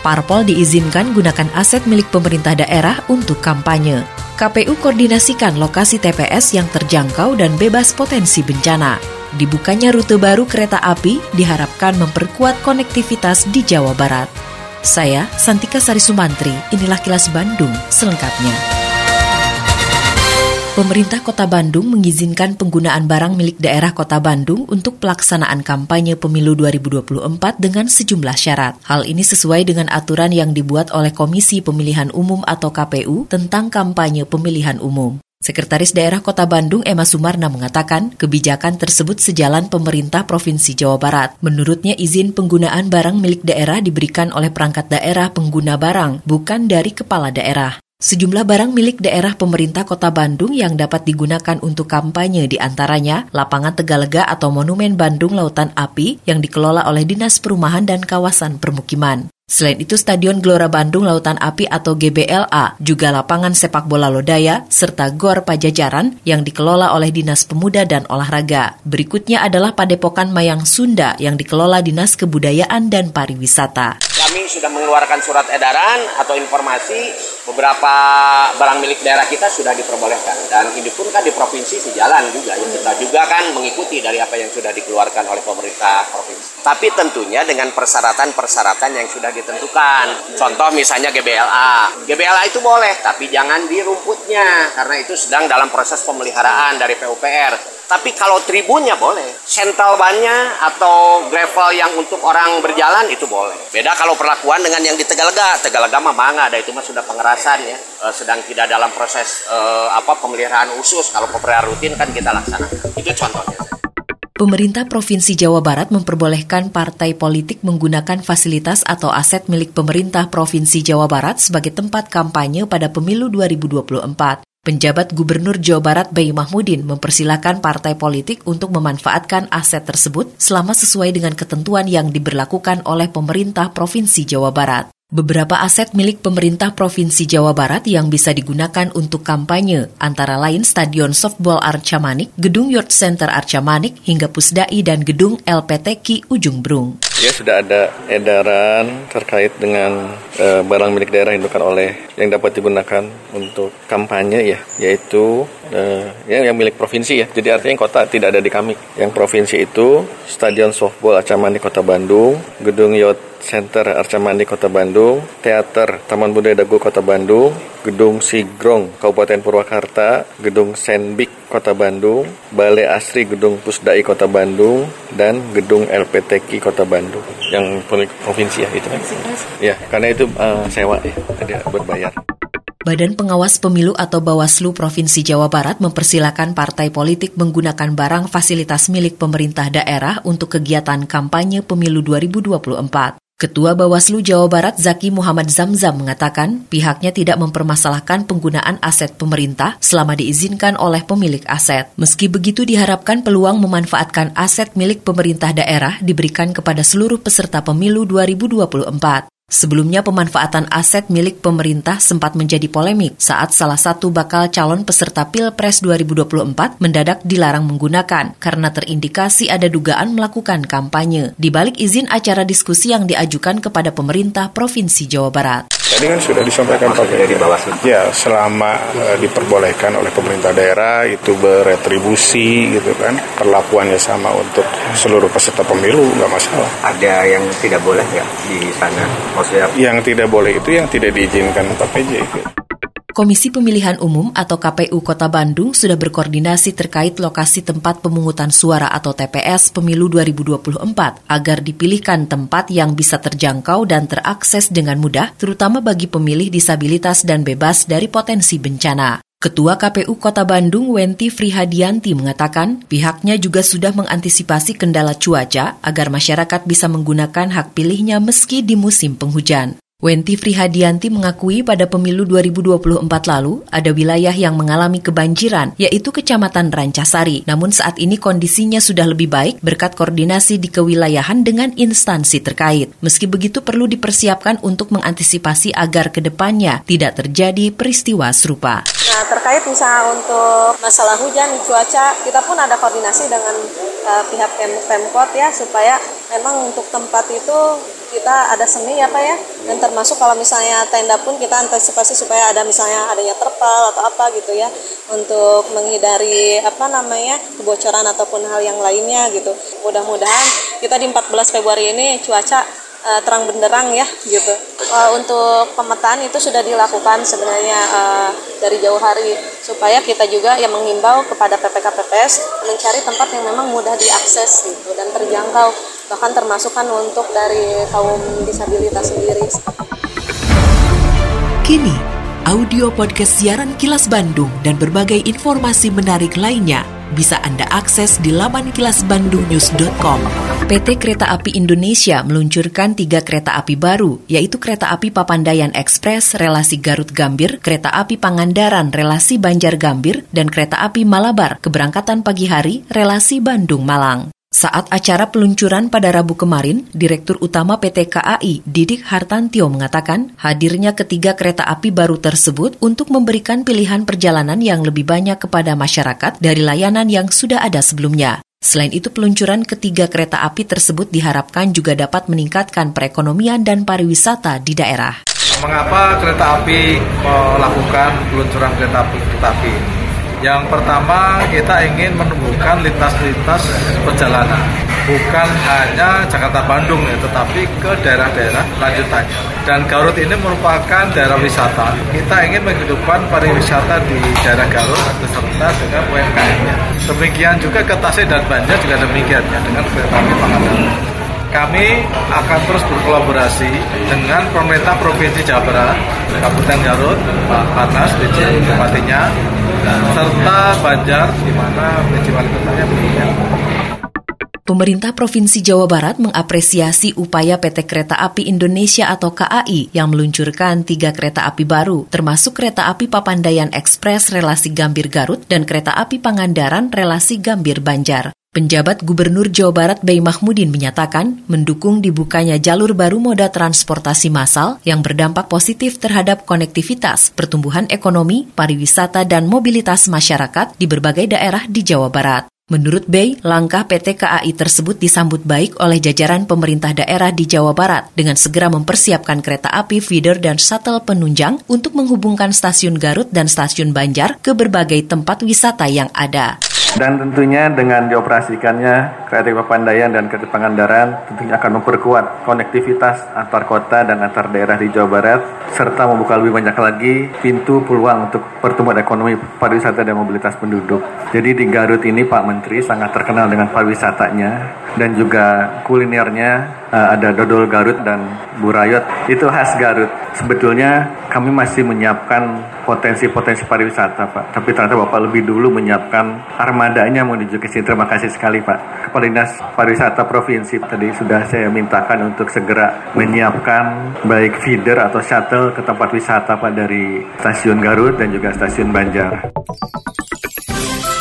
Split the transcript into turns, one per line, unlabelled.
parpol diizinkan gunakan aset milik pemerintah daerah untuk kampanye. KPU koordinasikan lokasi TPS yang terjangkau dan bebas potensi bencana. Dibukanya rute baru kereta api diharapkan memperkuat konektivitas di Jawa Barat. Saya, Santika Sari Sumantri, inilah kilas Bandung selengkapnya. Pemerintah Kota Bandung mengizinkan penggunaan barang milik daerah Kota Bandung untuk pelaksanaan kampanye pemilu 2024 dengan sejumlah syarat. Hal ini sesuai dengan aturan yang dibuat oleh Komisi Pemilihan Umum atau KPU tentang kampanye pemilihan umum. Sekretaris Daerah Kota Bandung Emma Sumarna mengatakan kebijakan tersebut sejalan pemerintah Provinsi Jawa Barat. Menurutnya izin penggunaan barang milik daerah diberikan oleh perangkat daerah pengguna barang, bukan dari kepala daerah. Sejumlah barang milik daerah pemerintah kota Bandung yang dapat digunakan untuk kampanye di antaranya lapangan Tegalega atau Monumen Bandung Lautan Api yang dikelola oleh Dinas Perumahan dan Kawasan Permukiman. Selain itu, Stadion Gelora Bandung Lautan Api atau GBLA, juga lapangan sepak bola Lodaya, serta Gor Pajajaran yang dikelola oleh Dinas Pemuda dan Olahraga. Berikutnya adalah Padepokan Mayang Sunda yang dikelola Dinas Kebudayaan dan Pariwisata
kami sudah mengeluarkan surat edaran atau informasi beberapa barang milik daerah kita sudah diperbolehkan. Dan ini pun kan di provinsi sejalan juga. Ya kita juga kan mengikuti dari apa yang sudah dikeluarkan oleh pemerintah provinsi. Tapi tentunya dengan persyaratan-persyaratan yang sudah ditentukan. Contoh misalnya GBLA GBLA itu boleh tapi jangan di rumputnya karena itu sedang dalam proses pemeliharaan dari PUPR tapi kalau tribunnya boleh, sentral bannya atau gravel yang untuk orang berjalan itu boleh. Beda kalau perlakuan dengan yang di Tegalega. Tegalega mah mangga, ada itu mah sudah pengerasan ya. E, sedang tidak dalam proses e, apa pemeliharaan khusus. Kalau pemeliharaan rutin kan kita laksanakan. Itu contohnya.
Pemerintah Provinsi Jawa Barat memperbolehkan partai politik menggunakan fasilitas atau aset milik pemerintah Provinsi Jawa Barat sebagai tempat kampanye pada pemilu 2024. Penjabat Gubernur Jawa Barat Bayi Mahmudin mempersilahkan partai politik untuk memanfaatkan aset tersebut selama sesuai dengan ketentuan yang diberlakukan oleh pemerintah Provinsi Jawa Barat. Beberapa aset milik pemerintah Provinsi Jawa Barat yang bisa digunakan untuk kampanye, antara lain Stadion Softball Arca Manik, Gedung Yacht Center Arca Manik, hingga Pusdai dan Gedung LPTK Ujung Brung.
Ya sudah ada edaran terkait dengan e, barang milik daerah yang dilakukan oleh yang dapat digunakan untuk kampanye ya, yaitu e, yang, yang milik provinsi ya. Jadi artinya kota tidak ada di kami. Yang provinsi itu Stadion Softball Acamani Kota Bandung, Gedung Yacht Center Arcamani Kota Bandung, Teater Taman Budaya Dago Kota Bandung, Gedung Sigrong Kabupaten Purwakarta, Gedung Senbik Kota Bandung, Balai Asri Gedung Pusdai Kota Bandung, dan Gedung LPTK Kota Bandung. Bandung yang provinsi ya itu. Kan ya karena itu uh, sewa ya ada berbayar
Badan Pengawas Pemilu atau Bawaslu Provinsi Jawa Barat mempersilahkan partai politik menggunakan barang fasilitas milik pemerintah daerah untuk kegiatan kampanye pemilu 2024. Ketua Bawaslu Jawa Barat Zaki Muhammad Zamzam mengatakan pihaknya tidak mempermasalahkan penggunaan aset pemerintah selama diizinkan oleh pemilik aset. Meski begitu diharapkan peluang memanfaatkan aset milik pemerintah daerah diberikan kepada seluruh peserta pemilu 2024. Sebelumnya pemanfaatan aset milik pemerintah sempat menjadi polemik saat salah satu bakal calon peserta Pilpres 2024 mendadak dilarang menggunakan karena terindikasi ada dugaan melakukan kampanye di balik izin acara diskusi yang diajukan kepada pemerintah Provinsi Jawa Barat.
Tadi kan sudah disampaikan Pak dari Bawaslu. Ya, selama uh, diperbolehkan oleh pemerintah daerah itu beretribusi gitu kan, perlakuannya sama untuk seluruh peserta pemilu nggak masalah.
Ada yang tidak boleh ya di sana? Maksudnya
yang tidak boleh itu yang tidak diizinkan PJ. Gitu.
Komisi Pemilihan Umum atau KPU Kota Bandung sudah berkoordinasi terkait lokasi tempat pemungutan suara atau TPS pemilu 2024 agar dipilihkan tempat yang bisa terjangkau dan terakses dengan mudah, terutama bagi pemilih disabilitas dan bebas dari potensi bencana. Ketua KPU Kota Bandung Wenti Frihadianti mengatakan pihaknya juga sudah mengantisipasi kendala cuaca agar masyarakat bisa menggunakan hak pilihnya meski di musim penghujan. Wenti Frihadianti mengakui pada pemilu 2024 lalu ada wilayah yang mengalami kebanjiran, yaitu Kecamatan Rancasari. Namun saat ini kondisinya sudah lebih baik berkat koordinasi di kewilayahan dengan instansi terkait. Meski begitu perlu dipersiapkan untuk mengantisipasi agar ke depannya tidak terjadi peristiwa serupa.
Nah terkait misalnya untuk masalah hujan, cuaca, kita pun ada koordinasi dengan uh, pihak Pemkot ya supaya memang untuk tempat itu kita ada seni ya Pak ya. Dan termasuk kalau misalnya tenda pun kita antisipasi supaya ada misalnya adanya terpal atau apa gitu ya untuk menghindari apa namanya kebocoran ataupun hal yang lainnya gitu. Mudah-mudahan kita di 14 Februari ini cuaca uh, terang benderang ya gitu. Uh, untuk pemetaan itu sudah dilakukan sebenarnya uh, dari jauh hari supaya kita juga yang menghimbau kepada PPK PPS mencari tempat yang memang mudah diakses gitu dan terjangkau bahkan termasuk kan untuk dari kaum disabilitas sendiri.
Kini, audio podcast siaran Kilas Bandung dan berbagai informasi menarik lainnya bisa Anda akses di laman kilasbandungnews.com.
PT Kereta Api Indonesia meluncurkan tiga kereta api baru, yaitu Kereta Api Papandayan Express relasi Garut Gambir, Kereta Api Pangandaran relasi Banjar Gambir, dan Kereta Api Malabar keberangkatan pagi hari relasi Bandung Malang. Saat acara peluncuran pada Rabu kemarin, Direktur Utama PT KAI, Didik Hartantio mengatakan hadirnya ketiga kereta api baru tersebut untuk memberikan pilihan perjalanan yang lebih banyak kepada masyarakat dari layanan yang sudah ada sebelumnya. Selain itu, peluncuran ketiga kereta api tersebut diharapkan juga dapat meningkatkan perekonomian dan pariwisata di daerah.
Mengapa kereta api melakukan peluncuran kereta api kereta api yang pertama kita ingin menumbuhkan lintas-lintas perjalanan bukan hanya Jakarta Bandung ya, tetapi ke daerah-daerah lanjutannya. Dan Garut ini merupakan daerah wisata. Kita ingin menghidupkan pariwisata di daerah Garut beserta dengan UMKM-nya. Demikian juga ke Tasik dan Banjar juga demikian ya dengan kereta api Pangandaran. Kami akan terus berkolaborasi dengan pemerintah Provinsi Jawa Barat, Kabupaten Garut, Pak Panas, Bupatinya, serta Banjar di mana PJ Wali Kotanya.
Pemerintah Provinsi Jawa Barat mengapresiasi upaya PT Kereta Api Indonesia atau KAI yang meluncurkan tiga kereta api baru, termasuk kereta api Papandayan Express relasi Gambir Garut dan kereta api Pangandaran relasi Gambir Banjar. Penjabat Gubernur Jawa Barat Bay Mahmudin menyatakan mendukung dibukanya jalur baru moda transportasi massal yang berdampak positif terhadap konektivitas, pertumbuhan ekonomi, pariwisata, dan mobilitas masyarakat di berbagai daerah di Jawa Barat. Menurut Bay, langkah PT KAI tersebut disambut baik oleh jajaran pemerintah daerah di Jawa Barat dengan segera mempersiapkan kereta api feeder dan shuttle penunjang untuk menghubungkan stasiun Garut dan stasiun Banjar ke berbagai tempat wisata yang ada.
Dan tentunya dengan dioperasikannya kereta Papandayan dan kereta Pangandaran tentunya akan memperkuat konektivitas antar kota dan antar daerah di Jawa Barat serta membuka lebih banyak lagi pintu peluang untuk pertumbuhan ekonomi pariwisata dan mobilitas penduduk. Jadi di Garut ini Pak Menteri sangat terkenal dengan pariwisatanya dan juga kulinernya uh, ada dodol Garut dan burayot itu khas Garut. Sebetulnya kami masih menyiapkan potensi-potensi pariwisata Pak. Tapi ternyata Bapak lebih dulu menyiapkan armadanya menuju ke sini. Terima kasih sekali Pak. Kepala Dinas Pariwisata Provinsi tadi sudah saya mintakan untuk segera menyiapkan baik feeder atau shuttle ke tempat wisata Pak dari stasiun Garut dan juga stasiun Banjar.